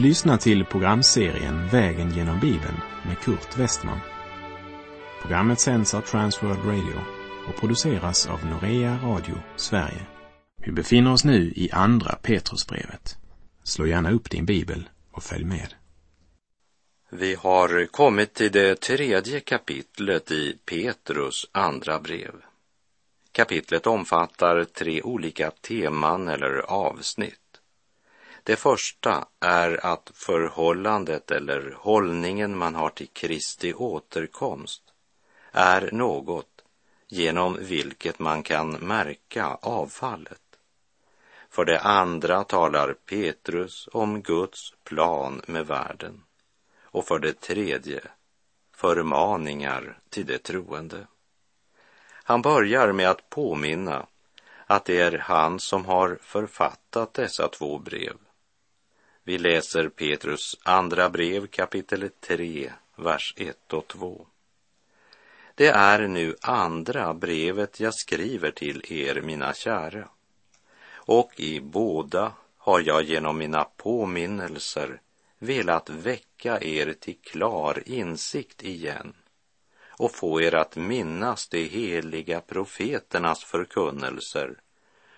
Du lyssnar till programserien Vägen genom Bibeln med Kurt Westman. Programmet sänds av Transworld Radio och produceras av Norea Radio Sverige. Vi befinner oss nu i Andra Petrusbrevet. Slå gärna upp din bibel och följ med. Vi har kommit till det tredje kapitlet i Petrus andra brev. Kapitlet omfattar tre olika teman eller avsnitt. Det första är att förhållandet eller hållningen man har till Kristi återkomst är något genom vilket man kan märka avfallet. För det andra talar Petrus om Guds plan med världen. Och för det tredje förmaningar till det troende. Han börjar med att påminna att det är han som har författat dessa två brev. Vi läser Petrus andra brev kapitel 3, vers 1 och 2. Det är nu andra brevet jag skriver till er, mina kära. Och i båda har jag genom mina påminnelser velat väcka er till klar insikt igen och få er att minnas de heliga profeternas förkunnelser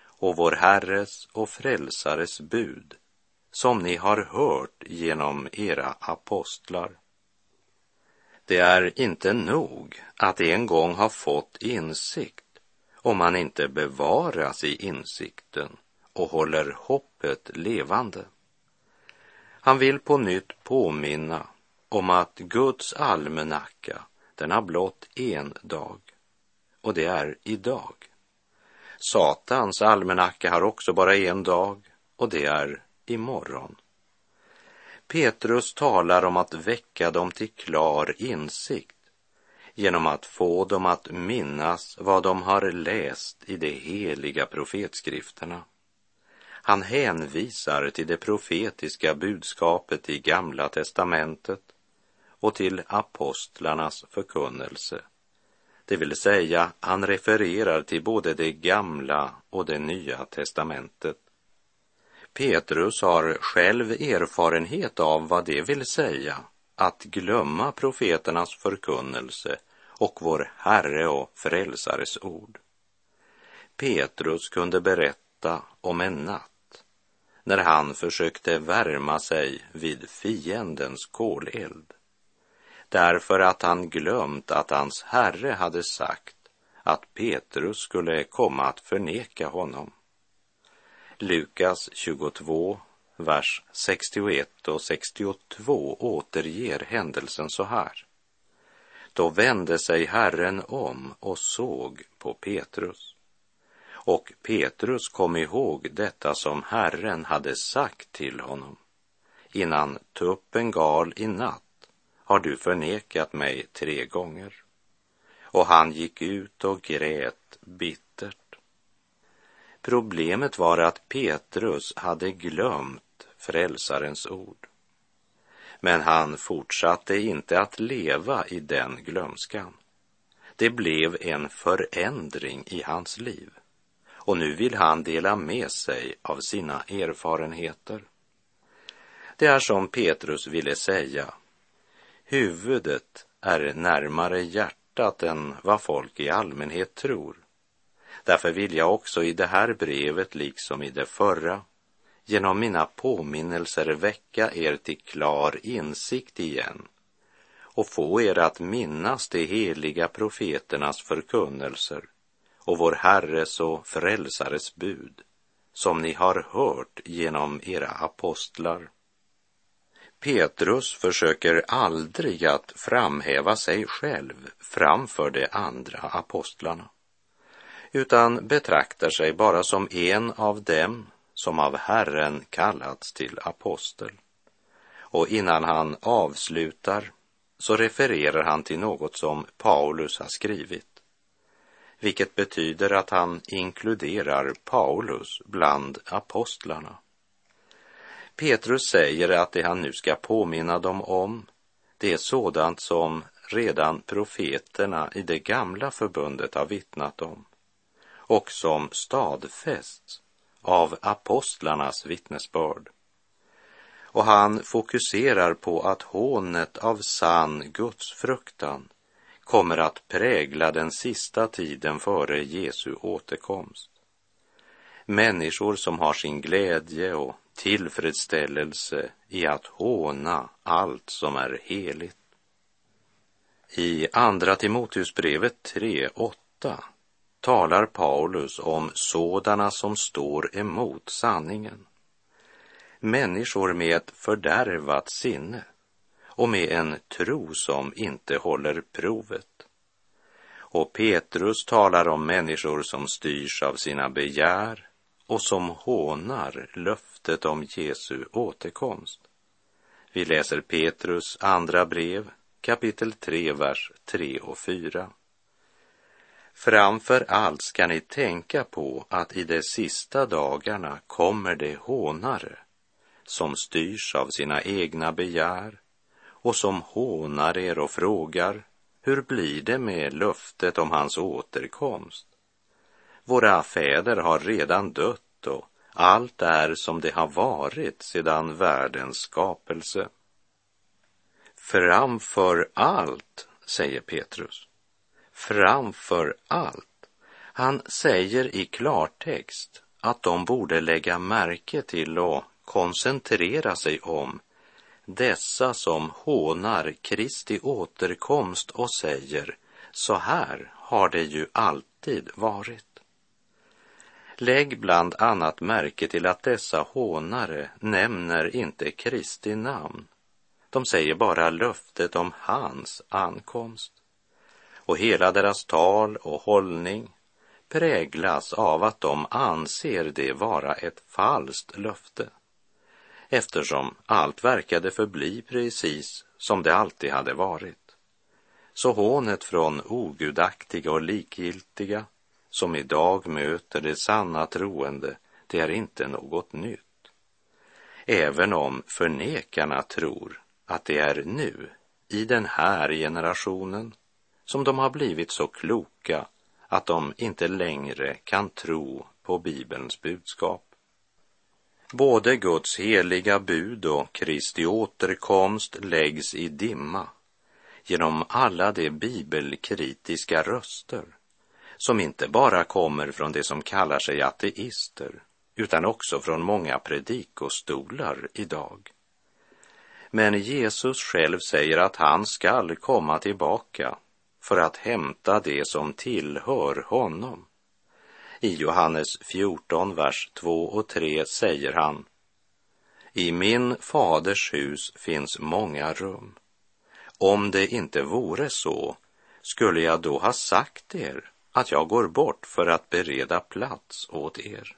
och vår Herres och Frälsares bud som ni har hört genom era apostlar. Det är inte nog att en gång ha fått insikt om man inte bevaras i insikten och håller hoppet levande. Han vill på nytt påminna om att Guds almanacka, den har blott en dag och det är idag. Satans almanacka har också bara en dag och det är imorgon. Petrus talar om att väcka dem till klar insikt genom att få dem att minnas vad de har läst i de heliga profetskrifterna. Han hänvisar till det profetiska budskapet i Gamla testamentet och till apostlarnas förkunnelse. Det vill säga, han refererar till både det gamla och det nya testamentet. Petrus har själv erfarenhet av vad det vill säga att glömma profeternas förkunnelse och vår Herre och Frälsares ord. Petrus kunde berätta om en natt när han försökte värma sig vid fiendens koleld. Därför att han glömt att hans herre hade sagt att Petrus skulle komma att förneka honom. Lukas 22, vers 61 och 62 återger händelsen så här. Då vände sig Herren om och såg på Petrus och Petrus kom ihåg detta som Herren hade sagt till honom. Innan tuppen gal i natt har du förnekat mig tre gånger. Och han gick ut och grät bittert. Problemet var att Petrus hade glömt frälsarens ord. Men han fortsatte inte att leva i den glömskan. Det blev en förändring i hans liv och nu vill han dela med sig av sina erfarenheter. Det är som Petrus ville säga, huvudet är närmare hjärtat än vad folk i allmänhet tror. Därför vill jag också i det här brevet, liksom i det förra, genom mina påminnelser väcka er till klar insikt igen och få er att minnas de heliga profeternas förkunnelser och vår Herres och Frälsares bud som ni har hört genom era apostlar. Petrus försöker aldrig att framhäva sig själv framför de andra apostlarna utan betraktar sig bara som en av dem som av Herren kallats till apostel. Och innan han avslutar så refererar han till något som Paulus har skrivit vilket betyder att han inkluderar Paulus bland apostlarna. Petrus säger att det han nu ska påminna dem om, det är sådant som redan profeterna i det gamla förbundet har vittnat om och som stadfästs av apostlarnas vittnesbörd. och han fokuserar på att hånet av sann gudsfruktan kommer att prägla den sista tiden före Jesu återkomst. Människor som har sin glädje och tillfredsställelse i att håna allt som är heligt. I Andra Timoteusbrevet 3.8 talar Paulus om sådana som står emot sanningen. Människor med ett fördärvat sinne och med en tro som inte håller provet. Och Petrus talar om människor som styrs av sina begär och som hånar löftet om Jesu återkomst. Vi läser Petrus andra brev, kapitel 3, vers 3 och 4. Framför allt ska ni tänka på att i de sista dagarna kommer det hånare som styrs av sina egna begär och som hånar er och frågar hur blir det med löftet om hans återkomst? Våra fäder har redan dött och allt är som det har varit sedan världens skapelse. Framför allt, säger Petrus, framför allt. Han säger i klartext att de borde lägga märke till och koncentrera sig om dessa som hånar Kristi återkomst och säger så här har det ju alltid varit. Lägg bland annat märke till att dessa hånare nämner inte Kristi namn. De säger bara löftet om hans ankomst. Och hela deras tal och hållning präglas av att de anser det vara ett falskt löfte eftersom allt verkade förbli precis som det alltid hade varit. Så hånet från ogudaktiga och likgiltiga som idag möter det sanna troende, det är inte något nytt. Även om förnekarna tror att det är nu, i den här generationen, som de har blivit så kloka att de inte längre kan tro på Bibelns budskap. Både Guds heliga bud och Kristi återkomst läggs i dimma genom alla de bibelkritiska röster som inte bara kommer från det som kallar sig ateister utan också från många predikostolar idag. Men Jesus själv säger att han skall komma tillbaka för att hämta det som tillhör honom. I Johannes 14, vers 2 och 3 säger han I min faders hus finns många rum. Om det inte vore så skulle jag då ha sagt er att jag går bort för att bereda plats åt er.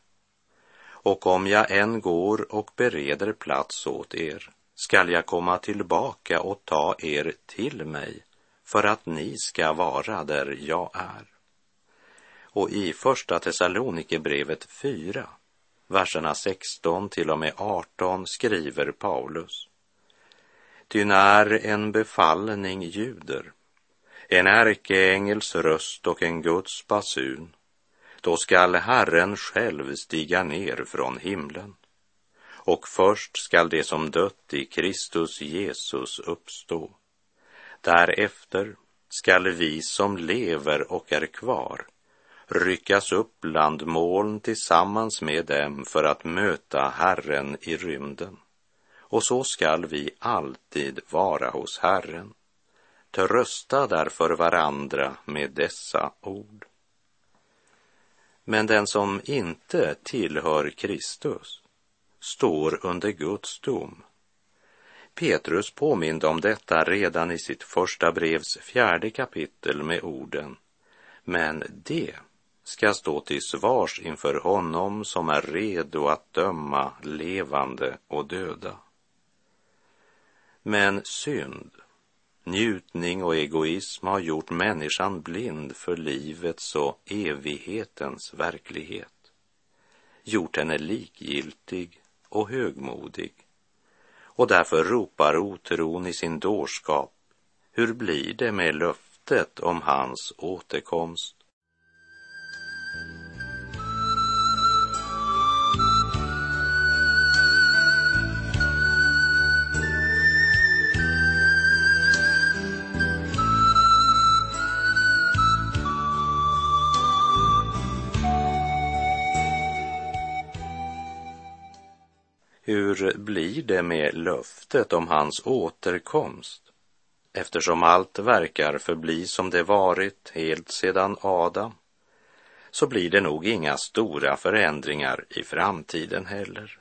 Och om jag än går och bereder plats åt er skall jag komma tillbaka och ta er till mig för att ni ska vara där jag är. Och i Första Thessalonikerbrevet 4, verserna 16 till och med 18 skriver Paulus. Ty när en befallning ljuder, en ärkeängels röst och en Guds basun, då skall Herren själv stiga ner från himlen. Och först skall det som dött i Kristus Jesus uppstå. Därefter skall vi som lever och är kvar ryckas upp bland moln tillsammans med dem för att möta Herren i rymden. Och så skall vi alltid vara hos Herren. Trösta därför varandra med dessa ord. Men den som inte tillhör Kristus står under Guds dom. Petrus påminde om detta redan i sitt första brevs fjärde kapitel med orden Men det ska stå till svars inför honom som är redo att döma levande och döda. Men synd, njutning och egoism har gjort människan blind för livets och evighetens verklighet, gjort henne likgiltig och högmodig. Och därför ropar otron i sin dårskap, hur blir det med löftet om hans återkomst? Hur blir det med löftet om hans återkomst? Eftersom allt verkar förbli som det varit helt sedan Adam, så blir det nog inga stora förändringar i framtiden heller.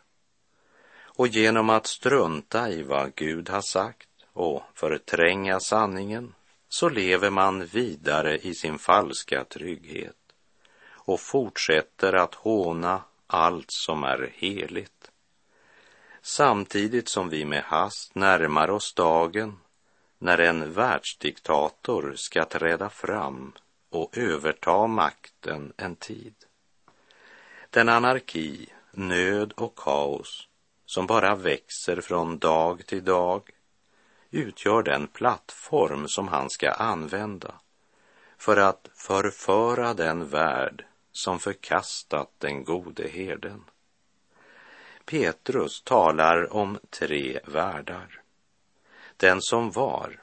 Och genom att strunta i vad Gud har sagt och förtränga sanningen så lever man vidare i sin falska trygghet och fortsätter att håna allt som är heligt. Samtidigt som vi med hast närmar oss dagen när en världsdiktator ska träda fram och överta makten en tid. Den anarki, nöd och kaos som bara växer från dag till dag utgör den plattform som han ska använda för att förföra den värld som förkastat den gode herden. Petrus talar om tre världar. Den som var,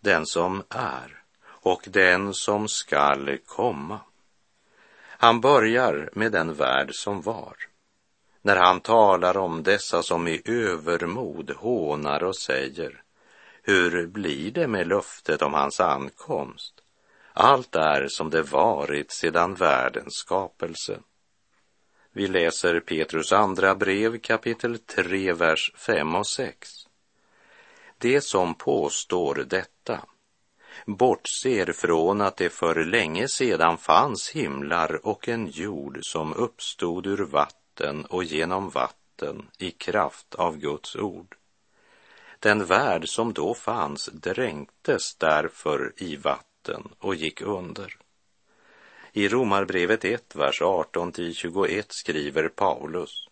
den som är och den som skall komma. Han börjar med den värld som var när han talar om dessa som i övermod hånar och säger hur blir det med löftet om hans ankomst? Allt är som det varit sedan världens skapelse. Vi läser Petrus andra brev kapitel 3, vers 5 och 6. Det som påstår detta bortser från att det för länge sedan fanns himlar och en jord som uppstod ur vatten och genom vatten i kraft av Guds ord. Den värld som då fanns dränktes därför i vatten och gick under. I Romarbrevet 1, vers 18 21 skriver Paulus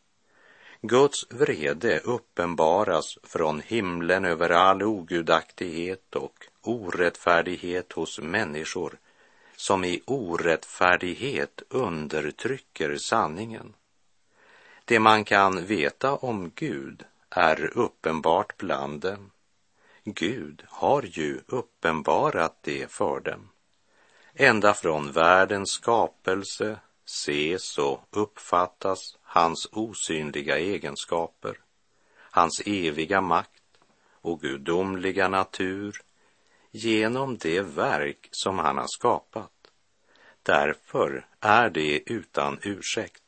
Guds vrede uppenbaras från himlen över all ogudaktighet och orättfärdighet hos människor som i orättfärdighet undertrycker sanningen. Det man kan veta om Gud är uppenbart bland dem. Gud har ju uppenbarat det för dem. Ända från världens skapelse ses och uppfattas hans osynliga egenskaper, hans eviga makt och gudomliga natur genom det verk som han har skapat. Därför är det utan ursäkt.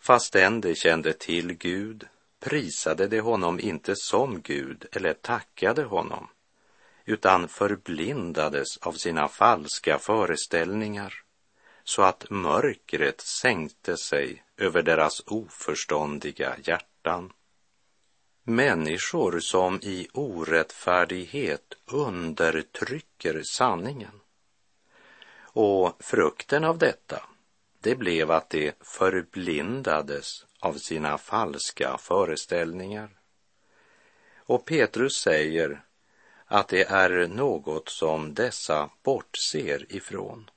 Fastän de kände till Gud prisade de honom inte som Gud eller tackade honom, utan förblindades av sina falska föreställningar så att mörkret sänkte sig över deras oförståndiga hjärtan. Människor som i orättfärdighet undertrycker sanningen. Och frukten av detta, det blev att de förblindades av sina falska föreställningar. Och Petrus säger att det är något som dessa bortser ifrån.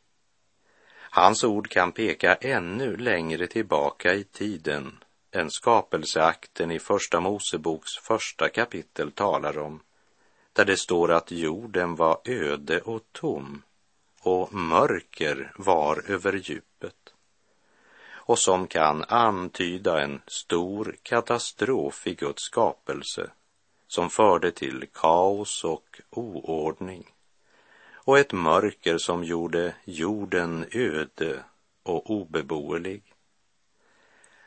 Hans ord kan peka ännu längre tillbaka i tiden än skapelseakten i Första Moseboks första kapitel talar om, där det står att jorden var öde och tom och mörker var över djupet och som kan antyda en stor katastrof i Guds skapelse som förde till kaos och oordning och ett mörker som gjorde jorden öde och obeboelig.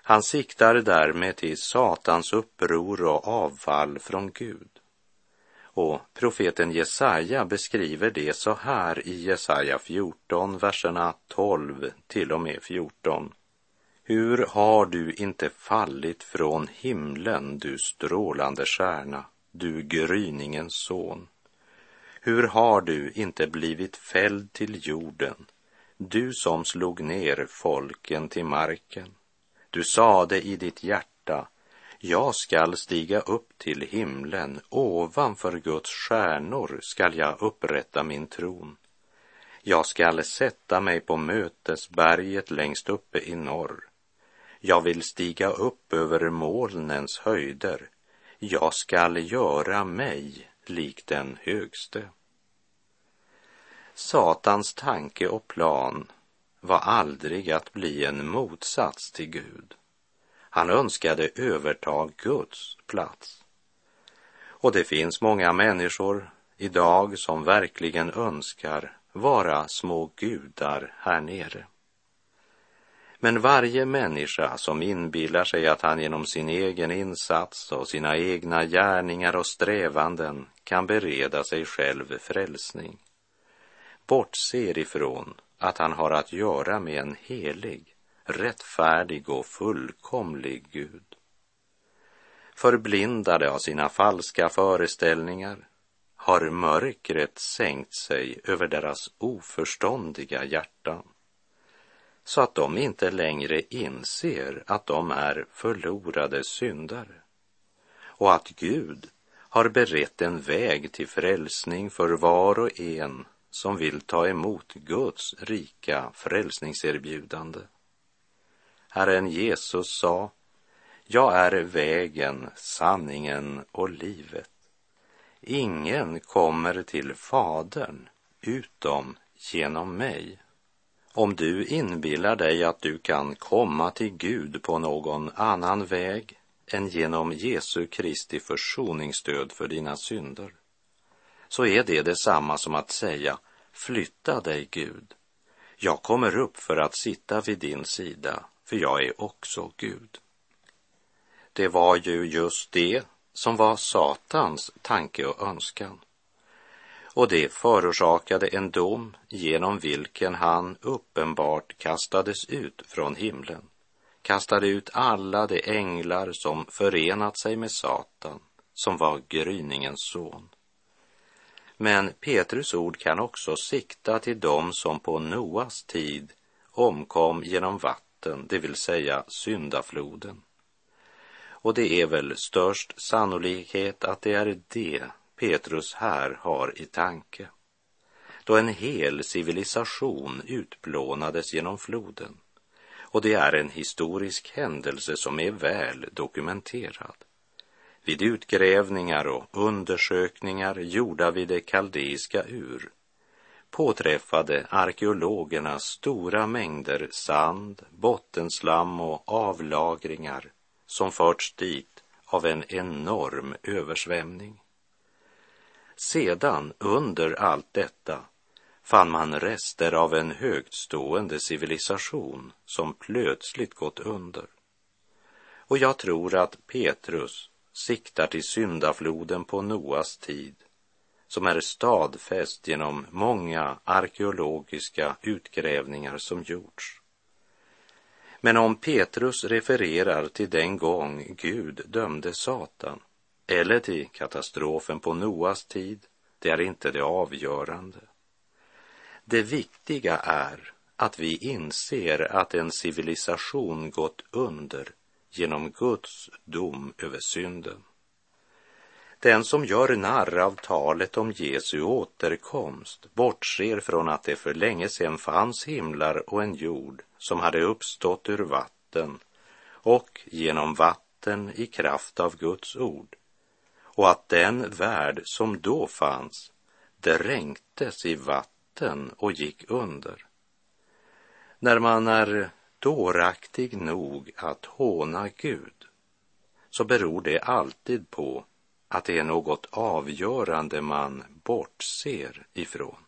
Han siktar därmed till Satans uppror och avfall från Gud. Och profeten Jesaja beskriver det så här i Jesaja 14, verserna 12 till och med 14. Hur har du inte fallit från himlen, du strålande stjärna, du gryningens son? Hur har du inte blivit fälld till jorden, du som slog ner folken till marken? Du sade i ditt hjärta, jag skall stiga upp till himlen, ovanför Guds stjärnor skall jag upprätta min tron. Jag skall sätta mig på mötesberget längst uppe i norr. Jag vill stiga upp över molnens höjder. Jag skall göra mig lik den högste. Satans tanke och plan var aldrig att bli en motsats till Gud. Han önskade överta Guds plats. Och det finns många människor idag som verkligen önskar vara små gudar här nere. Men varje människa som inbillar sig att han genom sin egen insats och sina egna gärningar och strävanden kan bereda sig själv frälsning bortser ifrån att han har att göra med en helig, rättfärdig och fullkomlig Gud. Förblindade av sina falska föreställningar har mörkret sänkt sig över deras oförståndiga hjärtan så att de inte längre inser att de är förlorade syndare och att Gud har berett en väg till frälsning för var och en som vill ta emot Guds rika frälsningserbjudande. Herren Jesus sa, jag är vägen, sanningen och livet. Ingen kommer till Fadern utom genom mig. Om du inbillar dig att du kan komma till Gud på någon annan väg än genom Jesu Kristi försoningsstöd för dina synder, så är det detsamma som att säga Flytta dig, Gud. Jag kommer upp för att sitta vid din sida, för jag är också Gud. Det var ju just det som var Satans tanke och önskan och det förorsakade en dom genom vilken han uppenbart kastades ut från himlen, kastade ut alla de änglar som förenat sig med Satan, som var gryningens son. Men Petrus ord kan också sikta till dem som på Noas tid omkom genom vatten, det vill säga syndafloden. Och det är väl störst sannolikhet att det är det Petrus här har i tanke. Då en hel civilisation utplånades genom floden. Och det är en historisk händelse som är väl dokumenterad. Vid utgrävningar och undersökningar gjorda vid det kaldeiska ur påträffade arkeologerna stora mängder sand, bottenslam och avlagringar som förts dit av en enorm översvämning. Sedan, under allt detta, fann man rester av en högtstående civilisation som plötsligt gått under. Och jag tror att Petrus siktar till syndafloden på Noas tid, som är stadfäst genom många arkeologiska utgrävningar som gjorts. Men om Petrus refererar till den gång Gud dömde Satan eller till katastrofen på Noas tid, det är inte det avgörande. Det viktiga är att vi inser att en civilisation gått under genom Guds dom över synden. Den som gör narr av talet om Jesu återkomst bortser från att det för länge sedan fanns himlar och en jord som hade uppstått ur vatten och genom vatten i kraft av Guds ord och att den värld som då fanns dränktes i vatten och gick under. När man är dåraktig nog att håna Gud så beror det alltid på att det är något avgörande man bortser ifrån.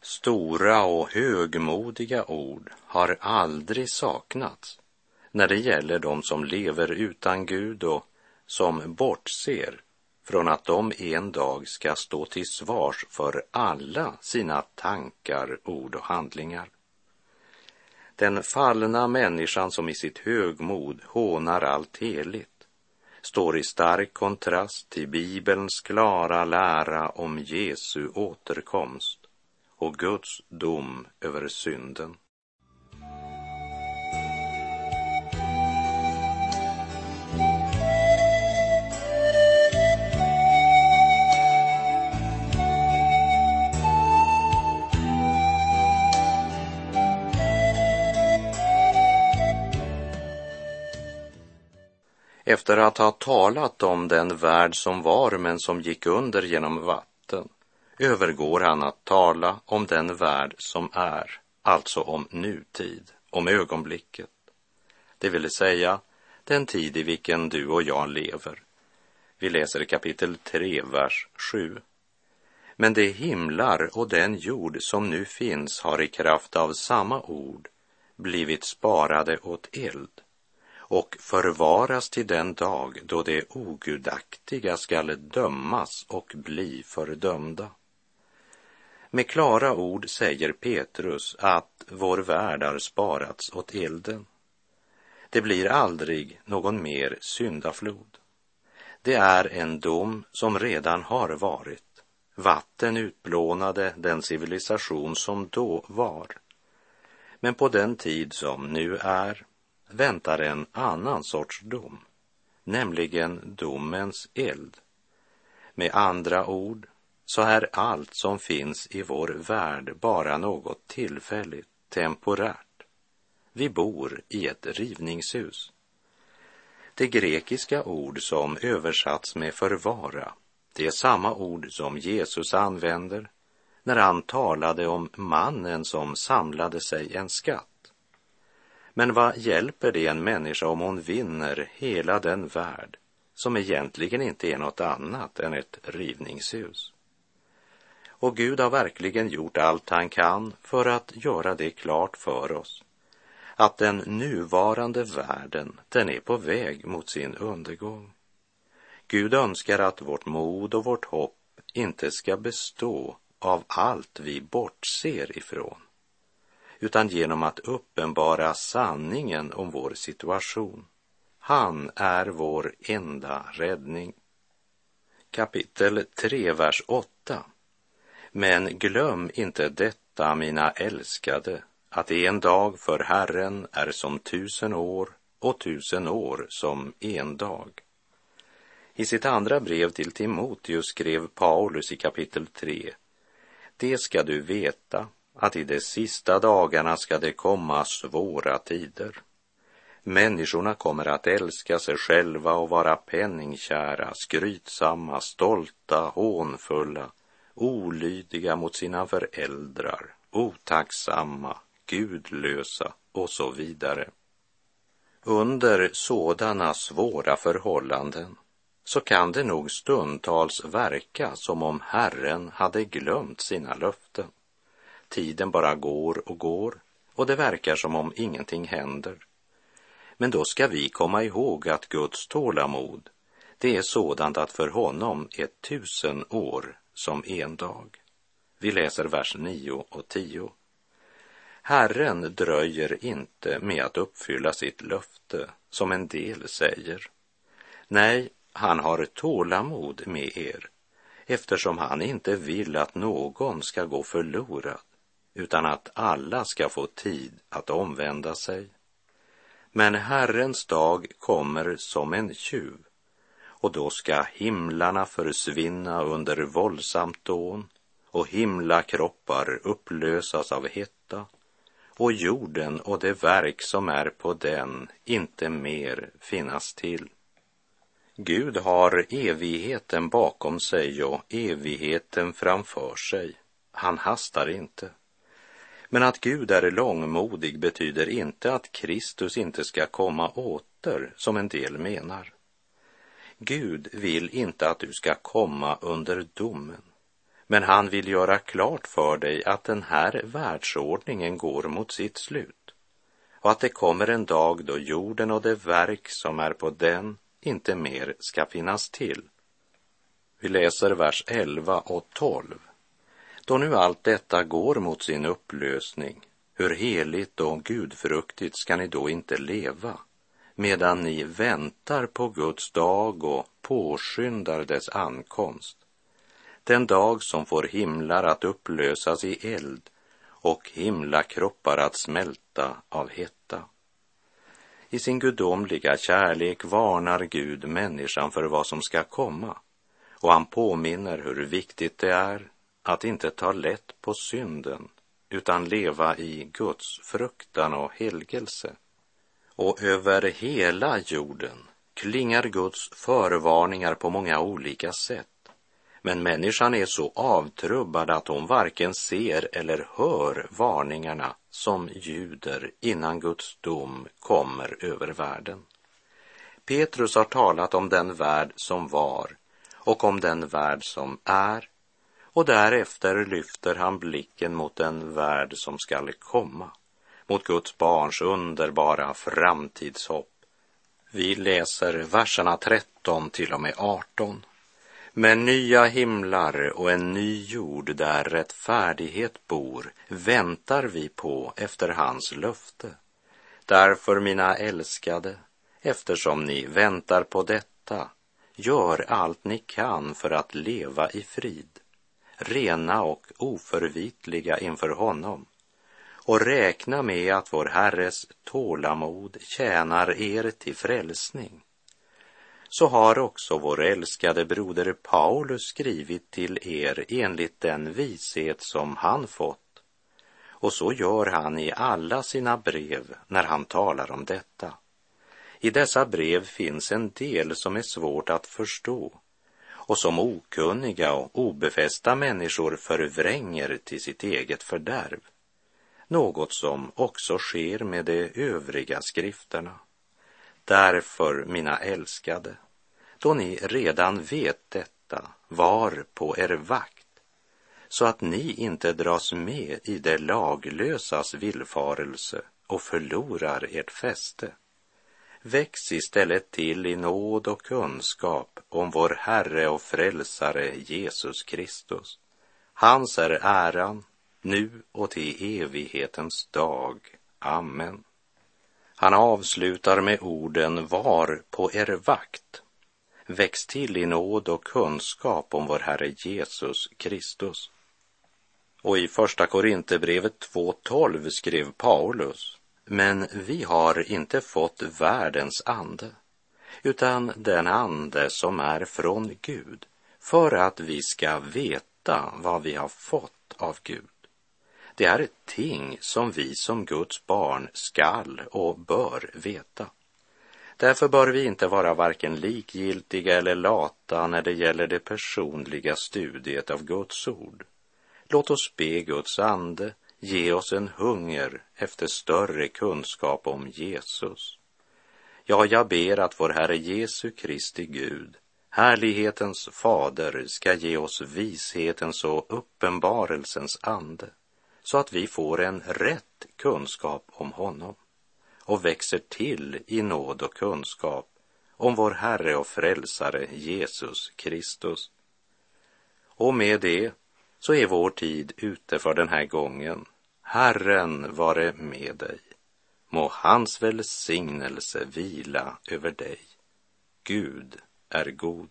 Stora och högmodiga ord har aldrig saknats när det gäller de som lever utan Gud och som bortser från att de en dag ska stå till svars för alla sina tankar, ord och handlingar. Den fallna människan som i sitt högmod hånar allt heligt står i stark kontrast till Bibelns klara lära om Jesu återkomst och Guds dom över synden. Efter att ha talat om den värld som var men som gick under genom vatten övergår han att tala om den värld som är, alltså om nutid, om ögonblicket. Det vill säga den tid i vilken du och jag lever. Vi läser kapitel 3, vers 7. Men de himlar och den jord som nu finns har i kraft av samma ord blivit sparade åt eld och förvaras till den dag då de ogudaktiga skall dömas och bli fördömda. Med klara ord säger Petrus att vår värld har sparats åt elden. Det blir aldrig någon mer syndaflod. Det är en dom som redan har varit. Vatten utplånade den civilisation som då var. Men på den tid som nu är väntar en annan sorts dom, nämligen domens eld. Med andra ord så är allt som finns i vår värld bara något tillfälligt, temporärt. Vi bor i ett rivningshus. Det grekiska ord som översatts med förvara, det är samma ord som Jesus använder när han talade om mannen som samlade sig en skatt. Men vad hjälper det en människa om hon vinner hela den värld som egentligen inte är något annat än ett rivningshus? Och Gud har verkligen gjort allt han kan för att göra det klart för oss att den nuvarande världen, den är på väg mot sin undergång. Gud önskar att vårt mod och vårt hopp inte ska bestå av allt vi bortser ifrån utan genom att uppenbara sanningen om vår situation. Han är vår enda räddning. Kapitel 3, vers 8. Men glöm inte detta, mina älskade, att en dag för Herren är som tusen år och tusen år som en dag. I sitt andra brev till Timoteus skrev Paulus i kapitel 3. Det ska du veta att i de sista dagarna ska det komma svåra tider. Människorna kommer att älska sig själva och vara penningkära, skrytsamma, stolta, hånfulla, olydiga mot sina föräldrar, otacksamma, gudlösa och så vidare. Under sådana svåra förhållanden så kan det nog stundtals verka som om Herren hade glömt sina löften. Tiden bara går och går och det verkar som om ingenting händer. Men då ska vi komma ihåg att Guds tålamod, det är sådant att för honom är tusen år som en dag. Vi läser vers 9 och 10. Herren dröjer inte med att uppfylla sitt löfte, som en del säger. Nej, han har tålamod med er, eftersom han inte vill att någon ska gå förlorad, utan att alla ska få tid att omvända sig. Men Herrens dag kommer som en tjuv och då ska himlarna försvinna under våldsamt dån och himlakroppar upplösas av hetta och jorden och det verk som är på den inte mer finnas till. Gud har evigheten bakom sig och evigheten framför sig. Han hastar inte. Men att Gud är långmodig betyder inte att Kristus inte ska komma åter, som en del menar. Gud vill inte att du ska komma under domen, men han vill göra klart för dig att den här världsordningen går mot sitt slut och att det kommer en dag då jorden och det verk som är på den inte mer ska finnas till. Vi läser vers 11 och 12. Då nu allt detta går mot sin upplösning, hur heligt och gudfruktigt ska ni då inte leva, medan ni väntar på Guds dag och påskyndar dess ankomst. Den dag som får himlar att upplösas i eld och himlakroppar att smälta av hetta. I sin gudomliga kärlek varnar Gud människan för vad som ska komma och han påminner hur viktigt det är att inte ta lätt på synden utan leva i Guds fruktan och helgelse. Och över hela jorden klingar Guds förvarningar på många olika sätt. Men människan är så avtrubbad att hon varken ser eller hör varningarna som ljuder innan Guds dom kommer över världen. Petrus har talat om den värld som var och om den värld som är och därefter lyfter han blicken mot den värld som skall komma, mot Guds barns underbara framtidshopp. Vi läser verserna 13 till och med 18. Med nya himlar och en ny jord där rättfärdighet bor väntar vi på efter hans löfte. Därför, mina älskade, eftersom ni väntar på detta, gör allt ni kan för att leva i frid, rena och oförvitliga inför honom och räkna med att vår Herres tålamod tjänar er till frälsning så har också vår älskade broder Paulus skrivit till er enligt den vishet som han fått. Och så gör han i alla sina brev när han talar om detta. I dessa brev finns en del som är svårt att förstå och som okunniga och obefästa människor förvränger till sitt eget fördärv. Något som också sker med de övriga skrifterna. Därför, mina älskade, då ni redan vet detta, var på er vakt, så att ni inte dras med i det laglösas villfarelse och förlorar ert fäste. Väx istället till i nåd och kunskap om vår Herre och Frälsare Jesus Kristus. Hans är äran, nu och till evighetens dag. Amen. Han avslutar med orden var på er vakt. Väx till i nåd och kunskap om vår Herre Jesus Kristus. Och i Första Korinthierbrevet 2.12 skrev Paulus, men vi har inte fått världens ande, utan den ande som är från Gud, för att vi ska veta vad vi har fått av Gud. Det är ett ting som vi som Guds barn skall och bör veta. Därför bör vi inte vara varken likgiltiga eller lata när det gäller det personliga studiet av Guds ord. Låt oss be Guds ande ge oss en hunger efter större kunskap om Jesus. Ja, jag ber att vår Herre Jesu Kristi Gud, härlighetens fader, ska ge oss vishetens och uppenbarelsens ande så att vi får en rätt kunskap om honom och växer till i nåd och kunskap om vår Herre och Frälsare Jesus Kristus. Och med det så är vår tid ute för den här gången. Herren vare med dig. Må hans välsignelse vila över dig. Gud är god.